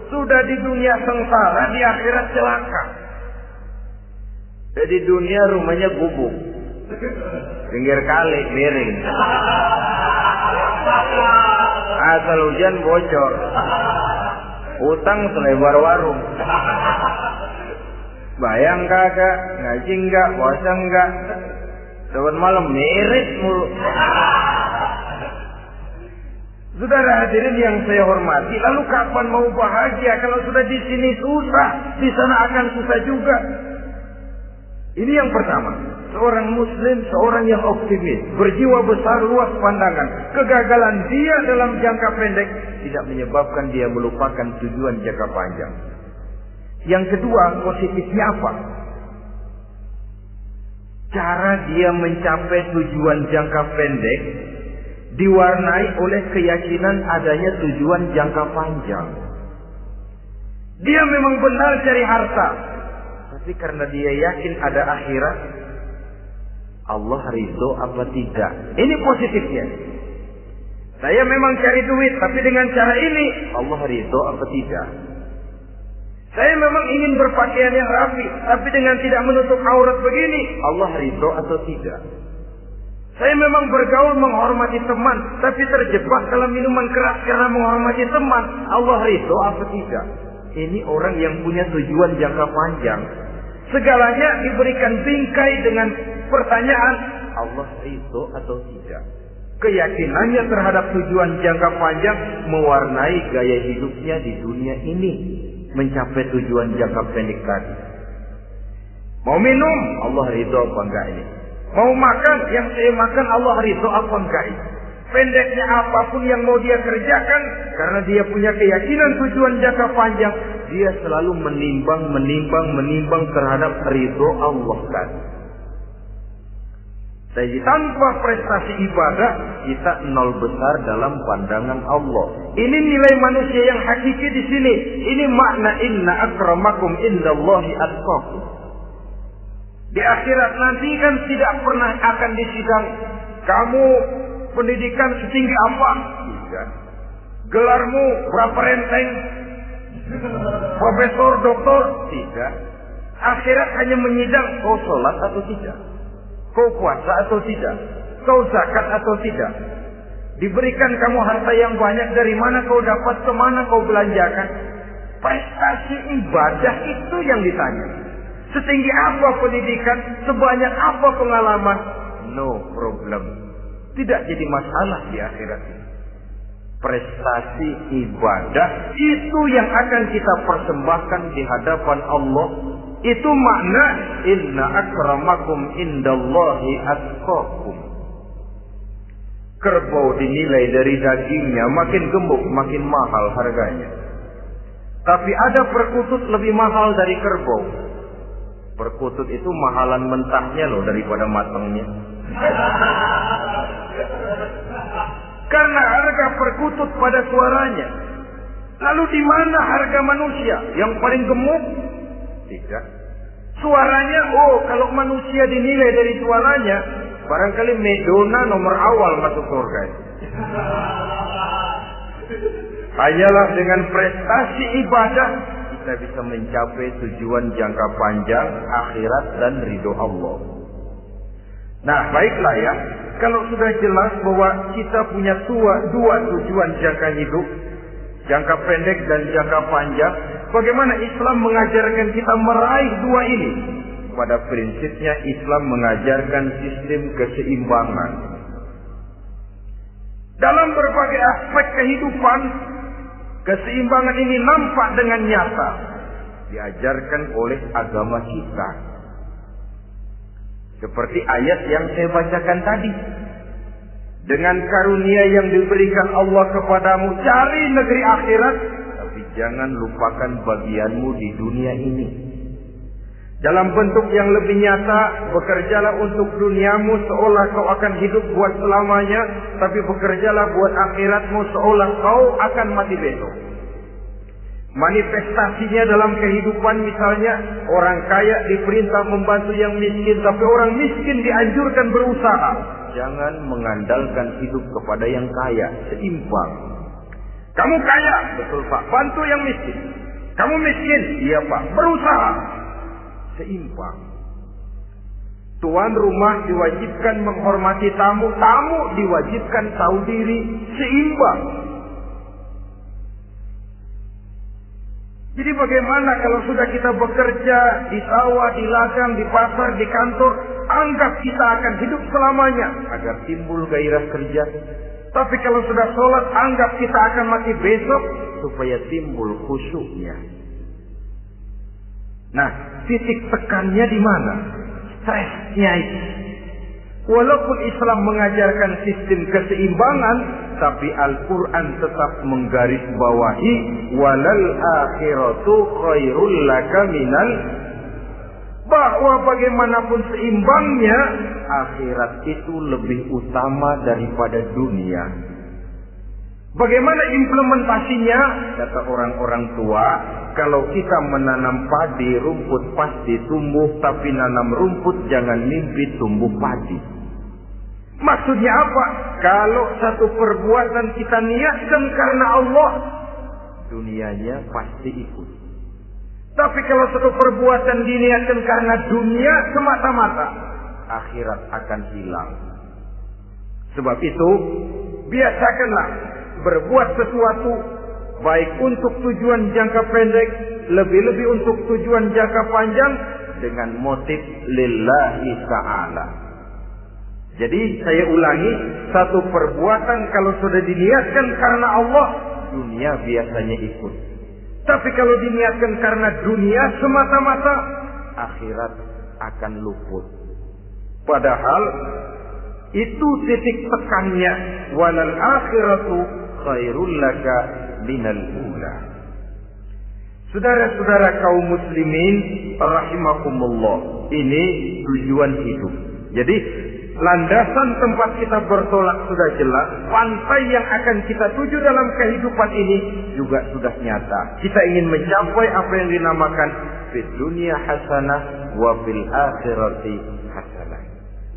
Sudah di dunia sengsara, di akhirat celaka. Jadi dunia rumahnya gubuk. Pinggir kali miring. Asal hujan bocor. Utang selebar warung. Bayang kagak, ngaji enggak, puasa enggak. Dapat malam miris mulu. Saudara hadirin yang saya hormati, lalu kapan mau bahagia kalau sudah di sini susah, di sana akan susah juga. Ini yang pertama. Seorang muslim, seorang yang optimis, berjiwa besar, luas pandangan. Kegagalan dia dalam jangka pendek tidak menyebabkan dia melupakan tujuan jangka panjang. Yang kedua, positifnya apa? Cara dia mencapai tujuan jangka pendek diwarnai oleh keyakinan adanya tujuan jangka panjang. Dia memang benar cari harta, tapi karena dia yakin ada akhirat, Allah ridho apa tidak? Ini positifnya. Saya memang cari duit, tapi dengan cara ini Allah ridho apa tidak? Saya memang ingin berpakaian yang rapi, tapi dengan tidak menutup aurat begini, Allah ridho atau tidak? Saya memang bergaul menghormati teman, tapi terjebak dalam minuman keras karena menghormati teman, Allah ridho apa tidak? Ini orang yang punya tujuan jangka panjang. Segalanya diberikan bingkai dengan pertanyaan Allah ridho atau tidak. Keyakinannya terhadap tujuan jangka panjang mewarnai gaya hidupnya di dunia ini. Mencapai tujuan jangka pendek tadi. Mau minum, Allah ridho apa enggak ini? Mau makan, yang saya makan Allah ridho apa enggak ini? Pendeknya apa pun yang mau dia kerjakan, karena dia punya keyakinan tujuan jangka panjang, dia selalu menimbang, menimbang, menimbang terhadap ridho Allah tadi. Jadi tanpa prestasi ibadah kita nol besar dalam pandangan Allah. Ini nilai manusia yang hakiki di sini. Ini makna inna akramakum indallahi atqakum. Di akhirat nanti kan tidak pernah akan disidang. Kamu pendidikan setinggi apa? Tidak. Gelarmu berapa renteng? Profesor, doktor? Tidak. Akhirat hanya menyidang kau sholat atau tidak. Kau puasa atau tidak? Kau zakat atau tidak? Diberikan kamu harta yang banyak dari mana kau dapat, ke mana kau belanjakan? Prestasi ibadah itu yang ditanya. Setinggi apa pendidikan, sebanyak apa pengalaman? No problem. Tidak jadi masalah di akhirat ini. Prestasi ibadah itu yang akan kita persembahkan di hadapan Allah itu makna inna akramakum indallahi atqakum. Kerbau dinilai dari dagingnya makin gemuk makin mahal harganya. Tapi ada perkutut lebih mahal dari kerbau. Perkutut itu mahalan mentahnya loh daripada matangnya. *laughs* Karena harga perkutut pada suaranya. Lalu di mana harga manusia yang paling gemuk? Tidak. Suaranya, oh kalau manusia dinilai dari suaranya, barangkali Medona nomor awal masuk surga. Hanyalah dengan prestasi ibadah kita bisa mencapai tujuan jangka panjang akhirat dan ridho Allah. Nah, baiklah ya. Kalau sudah jelas bahwa kita punya dua, dua tujuan jangka hidup, jangka pendek dan jangka panjang, bagaimana Islam mengajarkan kita meraih dua ini? Pada prinsipnya Islam mengajarkan sistem keseimbangan. Dalam berbagai aspek kehidupan, keseimbangan ini nampak dengan nyata diajarkan oleh agama kita. Seperti ayat yang saya bacakan tadi. dengan karunia yang diberikan Allah kepadamu, cari negeri akhirat, tapi jangan lupakan bagianmu di dunia ini. Dalam bentuk yang lebih nyata, bekerjalah untuk duniamu seolah kau akan hidup buat selamanya, tapi bekerjalah buat akhiratmu seolah kau akan mati besok. Manifestasinya dalam kehidupan misalnya orang kaya diperintah membantu yang miskin, tapi orang miskin dianjurkan berusaha. Jangan mengandalkan hidup kepada yang kaya, seimbang. Kamu kaya, betul Pak, bantu yang miskin. Kamu miskin, iya Pak, berusaha. Seimbang. Tuan rumah diwajibkan menghormati tamu, tamu diwajibkan tahu diri, seimbang. Jadi bagaimana kalau sudah kita bekerja di sawah, di ladang, di pasar, di kantor, anggap kita akan hidup selamanya agar timbul gairah kerja. Tapi kalau sudah sholat, anggap kita akan mati besok supaya timbul khusyuknya. Nah, titik tekannya di mana? Stresnya itu. Walaupun Islam mengajarkan sistem keseimbangan, tapi Al-Quran tetap menggarisbawahi walal akhiratu khairul laka minal bahwa bagaimanapun seimbangnya akhirat itu lebih utama daripada dunia. Bagaimana implementasinya? Kata orang-orang tua, kalau kita menanam padi, rumput pasti tumbuh, tapi nanam rumput jangan mimpi tumbuh padi. Maksudnya apa? Kalau satu perbuatan kita niatkan karena Allah, dunianya pasti ikut. Tapi kalau satu perbuatan diniatkan karena dunia semata-mata, akhirat akan hilang. Sebab itu, biasakanlah berbuat sesuatu baik untuk tujuan jangka pendek, lebih-lebih untuk tujuan jangka panjang dengan motif lillahi ta'ala. Jadi saya ulangi, satu perbuatan kalau sudah diniatkan karena Allah, dunia biasanya ikut. Tapi kalau diniatkan karena dunia semata-mata, akhirat akan luput. Padahal itu titik tekannya walal akhiratu khairul laka minal ula. Saudara-saudara kaum muslimin rahimakumullah. Ini tujuan hidup. Jadi landasan tempat kita bertolak sudah jelas, pantai yang akan kita tuju dalam kehidupan ini juga sudah nyata. Kita ingin mencapai apa yang dinamakan fid dunia hasanah wa fil akhirati.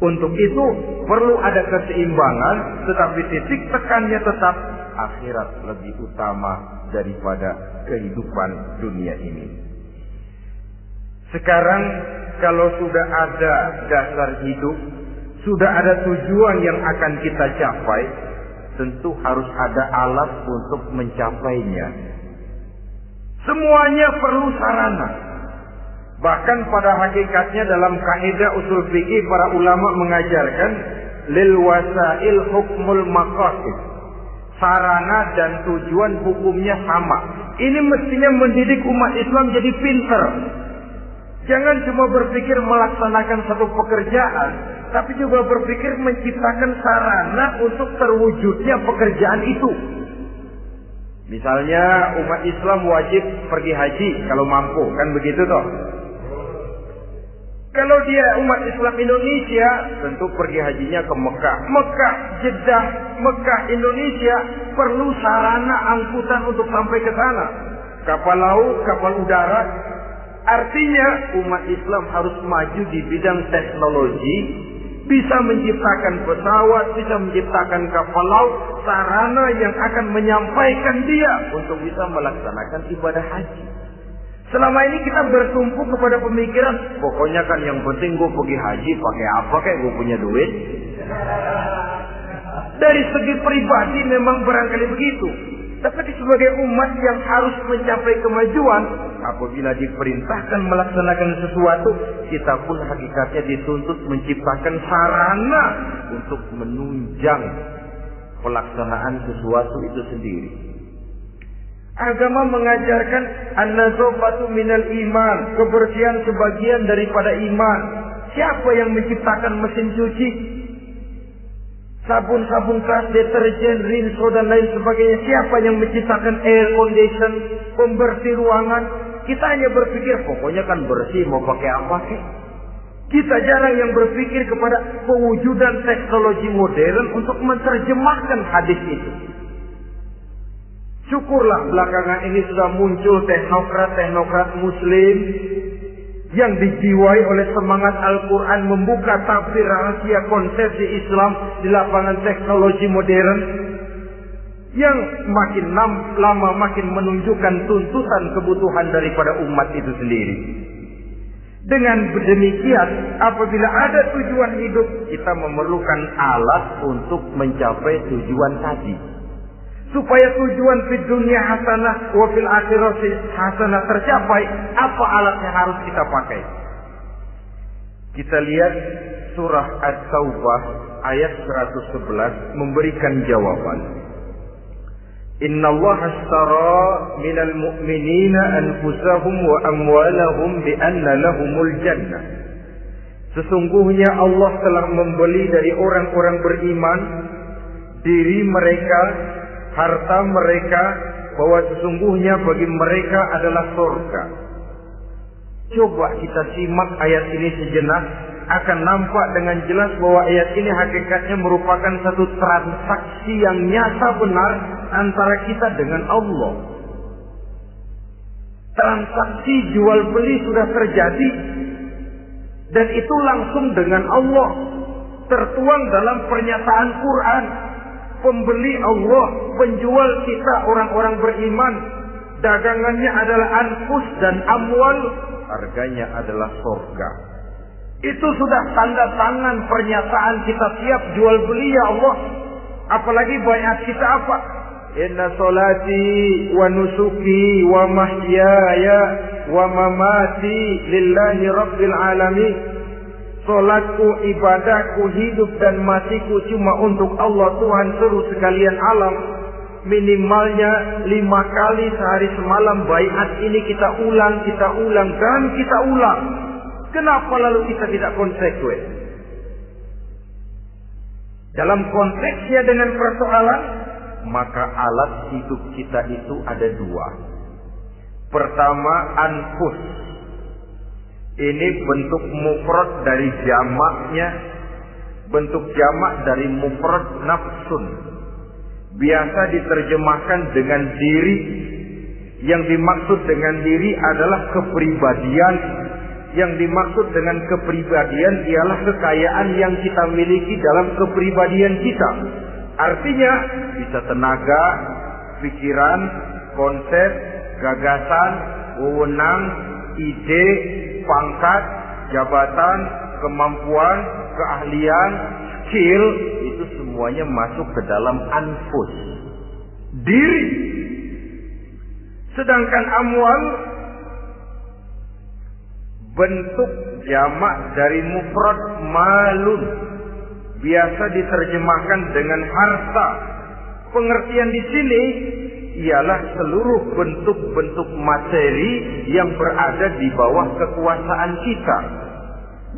Untuk itu perlu ada keseimbangan, tetapi titik tekannya tetap akhirat lebih utama daripada kehidupan dunia ini. Sekarang kalau sudah ada dasar hidup, sudah ada tujuan yang akan kita capai, tentu harus ada alat untuk mencapainya. Semuanya perlu sarana. Bahkan pada hakikatnya dalam kaidah usul fikih para ulama mengajarkan lil wasail hukmul maqasid. Sarana dan tujuan hukumnya sama. Ini mestinya mendidik umat Islam jadi pinter. Jangan cuma berpikir melaksanakan satu pekerjaan, tapi juga berpikir menciptakan sarana untuk terwujudnya pekerjaan itu. Misalnya umat Islam wajib pergi haji kalau mampu, kan begitu toh? Kalau dia umat Islam Indonesia, tentu pergi hajinya ke Mekah. Mekah, Jeddah, Mekah, Indonesia perlu sarana angkutan untuk sampai ke sana. Kapal laut, kapal udara. Artinya umat Islam harus maju di bidang teknologi, bisa menciptakan pesawat, bisa menciptakan kapal laut, sarana yang akan menyampaikan dia untuk bisa melaksanakan ibadah haji. Selama ini kita bertumpu kepada pemikiran, pokoknya kan yang penting gue pergi haji pakai apa kayak gue punya duit. Dari segi pribadi memang barangkali begitu. Tapi sebagai umat yang harus mencapai kemajuan, apabila diperintahkan melaksanakan sesuatu, kita pun hakikatnya dituntut menciptakan sarana untuk menunjang pelaksanaan sesuatu itu sendiri. Agama mengajarkan an-nazafatu minal iman, kebersihan sebagian daripada iman. Siapa yang menciptakan mesin cuci? sabun-sabun keras, deterjen, rinso dan lain sebagainya. Siapa yang menciptakan air condition, pembersih ruangan? Kita hanya berpikir pokoknya kan bersih mau pakai apa sih? Kita jarang yang berpikir kepada pewujudan teknologi modern untuk menerjemahkan hadis itu. Syukurlah belakangan ini sudah muncul teknokrat-teknokrat muslim yang dijiwai oleh semangat Al-Quran membuka tafsir rahasia konsepsi Islam di lapangan teknologi modern yang makin lama makin menunjukkan tuntutan kebutuhan daripada umat itu sendiri. Dengan demikian, apabila ada tujuan hidup, kita memerlukan alat untuk mencapai tujuan tadi. Supaya tujuan di dunia hasanah wa fil akhirati hasanah tercapai, apa alat yang harus kita pakai? Kita lihat surah At-Taubah ayat 111 memberikan jawaban. Inna Allah ashtara minal mu'minina anfusahum wa amwalahum bi anna lahumul jannah. Sesungguhnya Allah telah membeli dari orang-orang beriman diri mereka harta mereka bahwa sesungguhnya bagi mereka adalah surga. Coba kita simak ayat ini sejenak akan nampak dengan jelas bahwa ayat ini hakikatnya merupakan satu transaksi yang nyata benar antara kita dengan Allah. Transaksi jual beli sudah terjadi dan itu langsung dengan Allah tertuang dalam pernyataan Quran pembeli Allah, penjual kita orang-orang beriman. Dagangannya adalah anfus dan amwal, harganya adalah surga. Itu sudah tanda tangan pernyataan kita siap jual beli ya Allah. Apalagi bayat kita apa? Inna solati wa nusuki wa mahyaya wa mamati lillahi rabbil alamin. Solatku, ibadahku, hidup dan matiku cuma untuk Allah Tuhan seluruh sekalian alam. Minimalnya lima kali sehari semalam bayat ini kita ulang, kita ulang, dan kita ulang. Kenapa lalu kita tidak konsekuen? Dalam konteksnya dengan persoalan, maka alat hidup kita itu ada dua. Pertama, anfus ini bentuk mufrad dari jamaknya, bentuk jamak dari mufrad nafsun. Biasa diterjemahkan dengan diri. Yang dimaksud dengan diri adalah kepribadian. Yang dimaksud dengan kepribadian ialah kekayaan yang kita miliki dalam kepribadian kita. Artinya bisa tenaga, pikiran, konsep, gagasan, wewenang, ide, pangkat, jabatan, kemampuan, keahlian, skill itu semuanya masuk ke dalam anfus. Diri. Sedangkan amwal bentuk jamak dari mufrad malun biasa diterjemahkan dengan harta. Pengertian di sini ialah seluruh bentuk-bentuk materi yang berada di bawah kekuasaan kita.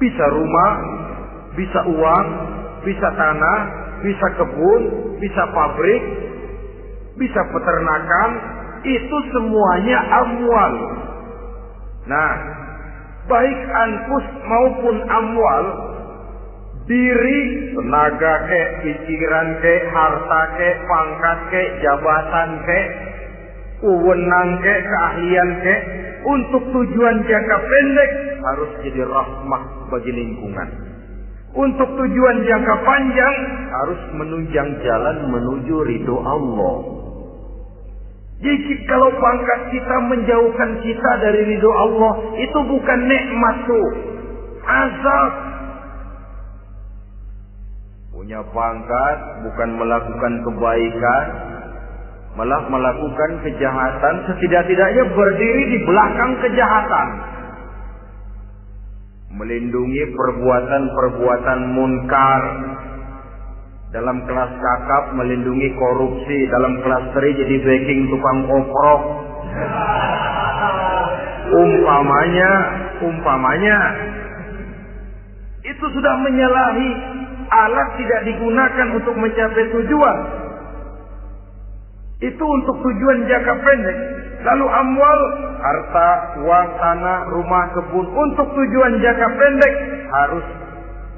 Bisa rumah, bisa uang, bisa tanah, bisa kebun, bisa pabrik, bisa peternakan, itu semuanya amwal. Nah, baik anfus maupun amwal diri, tenaga ke, pikiran ke, harta ke, pangkat ke, jabatan ke, wewenang ke, keahlian ke, untuk tujuan jangka pendek harus jadi rahmah bagi lingkungan. Untuk tujuan jangka panjang harus menunjang jalan menuju ridho Allah. Jadi kalau pangkat kita menjauhkan kita dari ridho Allah, itu bukan nikmat tuh. Azab punya pangkat bukan melakukan kebaikan malah melakukan kejahatan. Setidak-tidaknya berdiri di belakang kejahatan. Melindungi perbuatan-perbuatan munkar. Dalam kelas kakap melindungi korupsi. Dalam kelas teri jadi backing tukang oprok. Umpamanya umpamanya itu sudah menyalahi alat tidak digunakan untuk mencapai tujuan. Itu untuk tujuan jangka pendek. Lalu amwal, harta, uang, tanah, rumah, kebun untuk tujuan jangka pendek harus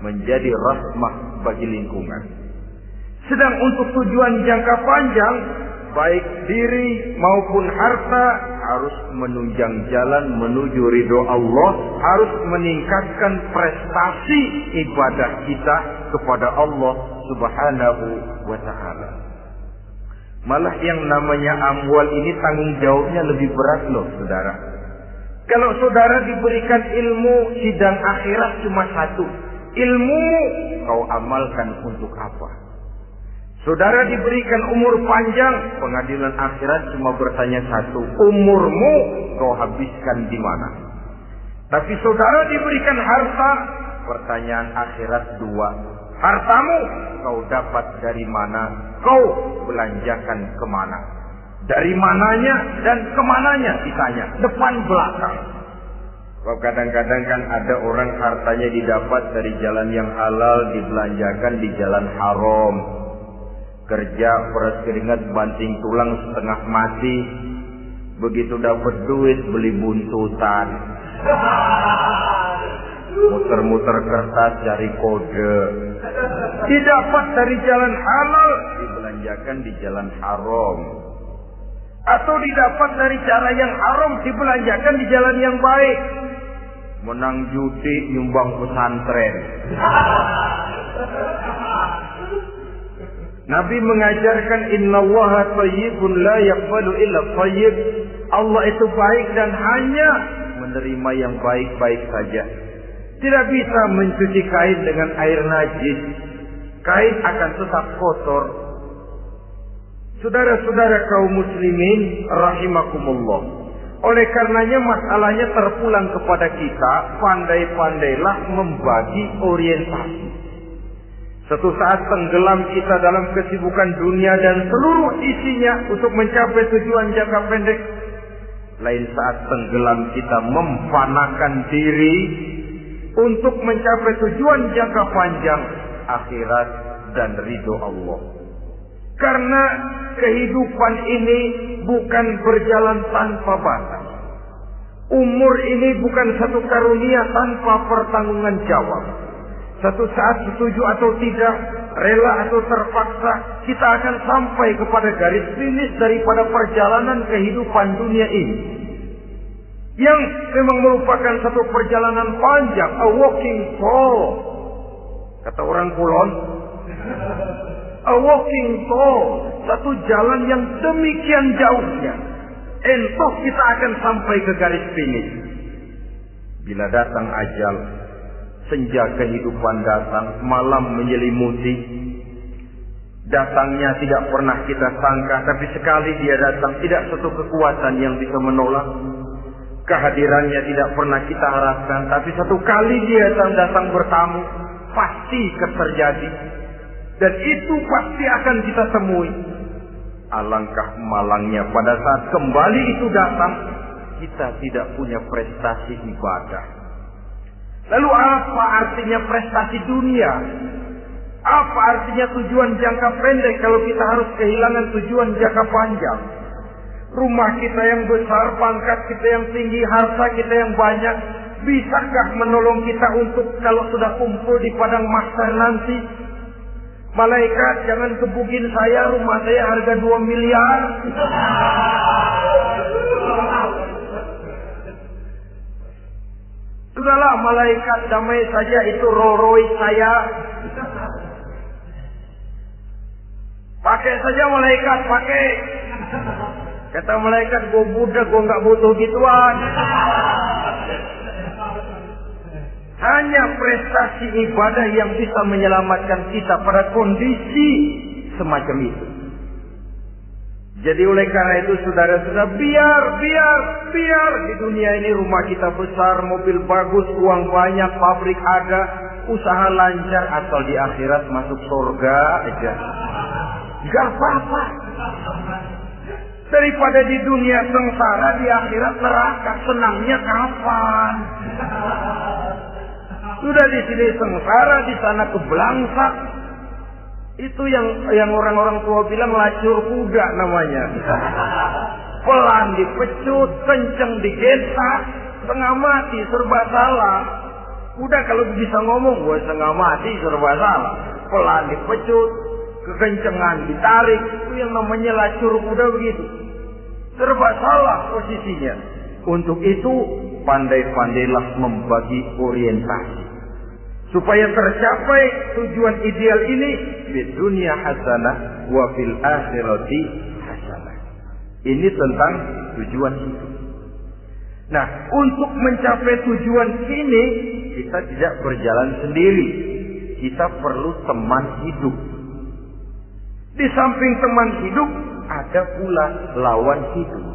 menjadi rahmah bagi lingkungan. Sedang untuk tujuan jangka panjang, baik diri maupun harta harus menunjang jalan menuju ridho Allah, harus meningkatkan prestasi ibadah kita kepada Allah Subhanahu wa taala. Malah yang namanya amwal ini tanggung jawabnya lebih berat loh, Saudara. Kalau saudara diberikan ilmu sidang akhirat cuma satu, ilmu kau amalkan untuk apa? Saudara diberikan umur panjang, pengadilan akhirat cuma bertanya satu, umurmu kau habiskan di mana? Tapi saudara diberikan harta, pertanyaan akhirat dua, hartamu kau dapat dari mana? Kau belanjakan ke mana? Dari mananya dan ke mananya ditanya, depan belakang. Sebab kadang-kadang kan ada orang hartanya didapat dari jalan yang halal dibelanjakan di jalan haram. Kerja peras keringat banting tulang setengah mati. Begitu dapat duit beli buntutan. Muter-muter kertas cari kode. Didapat dari jalan halal dibelanjakan di jalan haram. Atau didapat dari cara yang haram dibelanjakan di jalan yang baik menang judi nyumbang pesantren. *laughs* Nabi mengajarkan innallaha thayyibun la yaqbalu illa thayyib. Allah itu baik dan hanya menerima yang baik-baik saja. Tidak bisa mencuci kain dengan air najis. Kain akan tetap kotor. Saudara-saudara kaum muslimin rahimakumullah. Oleh karenanya masalahnya terpulang kepada kita, pandai-pandailah membagi orientasi. Suatu saat tenggelam kita dalam kesibukan dunia dan seluruh isinya untuk mencapai tujuan jangka pendek. Lain saat tenggelam kita memfanakan diri untuk mencapai tujuan jangka panjang akhirat dan ridho Allah. Karena kehidupan ini bukan berjalan tanpa batas. Umur ini bukan satu karunia tanpa pertanggungan jawab. Satu saat setuju atau tidak, rela atau terpaksa, kita akan sampai kepada garis finish daripada perjalanan kehidupan dunia ini. Yang memang merupakan satu perjalanan panjang, a walking tall. Kata orang kulon, a walking tall, satu jalan yang demikian jauhnya. Entah kita akan sampai ke garis finish. Bila datang ajal, senja kehidupan datang, malam menyelimuti. Datangnya tidak pernah kita sangka, tapi sekali dia datang, tidak satu kekuatan yang bisa menolak. Kehadirannya tidak pernah kita harapkan, tapi satu kali dia datang, datang bertamu, pasti terjadi. Dan itu pasti akan kita temui. Alangkah malangnya pada saat kembali itu datang, kita tidak punya prestasi ibadah. Lalu apa artinya prestasi dunia? Apa artinya tujuan jangka pendek kalau kita harus kehilangan tujuan jangka panjang? Rumah kita yang besar, pangkat kita yang tinggi, harta kita yang banyak, bisakah menolong kita untuk kalau sudah kumpul di padang mahsyar nanti Malaikat jangan kebukin saya, rumah saya harga 2 miliar. Sudahlah malaikat damai saja itu roroi saya. Pakai saja malaikat, pakai. Kata malaikat, gue budak, gue nggak butuh gituan. Hanya prestasi ibadah yang bisa menyelamatkan kita pada kondisi semacam itu. Jadi oleh karena itu saudara-saudara biar, biar, biar di dunia ini rumah kita besar, mobil bagus, uang banyak, pabrik ada, usaha lancar asal di akhirat masuk surga aja. Gak apa-apa. Daripada di dunia sengsara, di akhirat neraka. Senangnya kapan? Sudah di sini sengsara, di sana kebelangsak. Itu yang yang orang-orang tua bilang lacur kuda namanya. Pelan dipecut, kenceng digesak, setengah mati, serba salah. Udah kalau bisa ngomong, gue setengah mati, serba salah. Pelan dipecut, kekencengan ditarik, itu yang namanya lacur kuda begitu. Serba salah posisinya. Untuk itu, pandai-pandailah membagi orientasi. Supaya tercapai tujuan ideal ini, di dunia hasanah, wa fil akhirati hasanah. Ini tentang tujuan hidup. Nah, untuk mencapai tujuan ini, kita tidak berjalan sendiri. Kita perlu teman hidup. Di samping teman hidup, ada pula lawan hidup.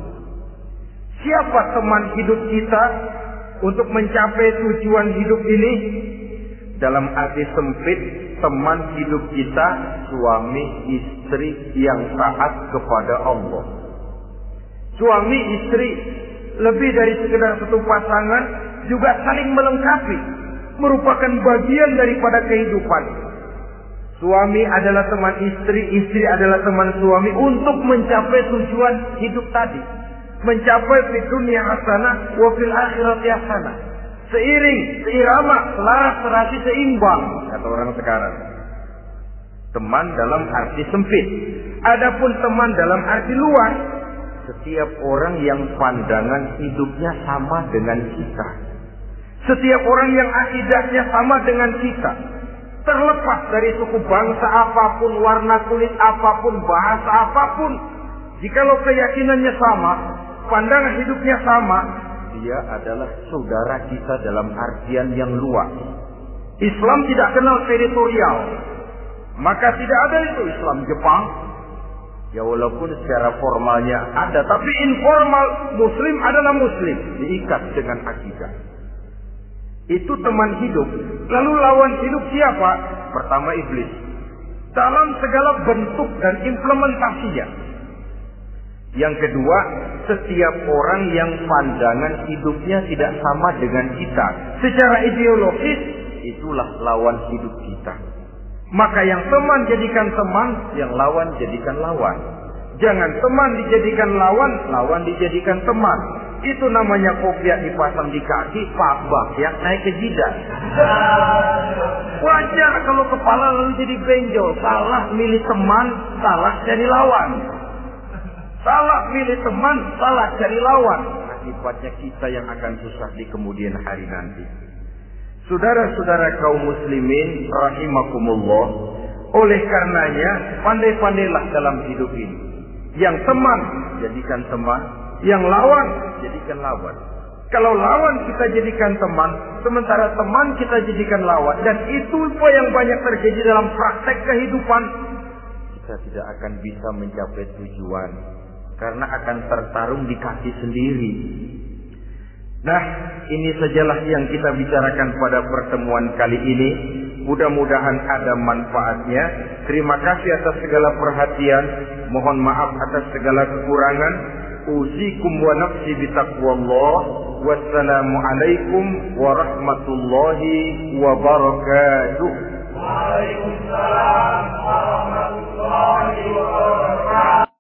Siapa teman hidup kita untuk mencapai tujuan hidup ini? Dalam arti sempit, teman hidup kita suami istri yang taat kepada Allah. Suami istri lebih dari sekedar satu pasangan juga saling melengkapi, merupakan bagian daripada kehidupan. Suami adalah teman istri, istri adalah teman suami untuk mencapai tujuan hidup tadi. Mencapai di dunia hasanah, wa fil akhirati hasanah. Seiring, seirama, selaras, serasi, seimbang, kata orang sekarang. Teman dalam arti sempit. Adapun teman dalam arti luas, setiap orang yang pandangan hidupnya sama dengan kita. Setiap orang yang akidahnya sama dengan kita. Terlepas dari suku bangsa apa pun, warna kulit apa pun, bahasa apa pun. Jikalau keyakinannya sama, pandangan hidupnya sama, dia adalah saudara kita dalam artian yang luas. Islam tidak kenal teritorial. Maka tidak ada itu Islam Jepang, Ya walaupun secara formalnya ada, tapi informal muslim adalah muslim, diikat dengan akidah. Itu teman hidup. Lalu lawan hidup siapa? Pertama iblis. Dalam segala bentuk dan implementasinya. Yang kedua, setiap orang yang pandangan hidupnya tidak sama dengan kita. Secara ideologis, itulah lawan hidup kita. Maka yang teman jadikan teman, yang lawan jadikan lawan. Jangan teman dijadikan lawan, lawan dijadikan teman. Itu namanya kopiah dipasang di kaki, pak yang naik ke jidat. Wajar kalau kepala lalu jadi benjol. Salah milih teman, salah jadi lawan. Salah milih teman, salah jadi lawan. Akibatnya kita yang akan susah di kemudian hari nanti. Saudara-saudara kaum muslimin rahimakumullah, oleh karenanya pandai-pandailah dalam hidup ini. Yang teman jadikan teman, yang lawan jadikan lawan. Kalau lawan kita jadikan teman, sementara teman kita jadikan lawan dan itu yang banyak terjadi dalam praktek kehidupan, kita tidak akan bisa mencapai tujuan karena akan tertarung di kaki sendiri. Nah, ini sajalah yang kita bicarakan pada pertemuan kali ini. Mudah-mudahan ada manfaatnya. Terima kasih atas segala perhatian. Mohon maaf atas segala kekurangan. Uzikum wa nafsi bitaqwallah. Wassalamualaikum warahmatullahi wabarakatuh. Waalaikumsalam warahmatullahi wabarakatuh.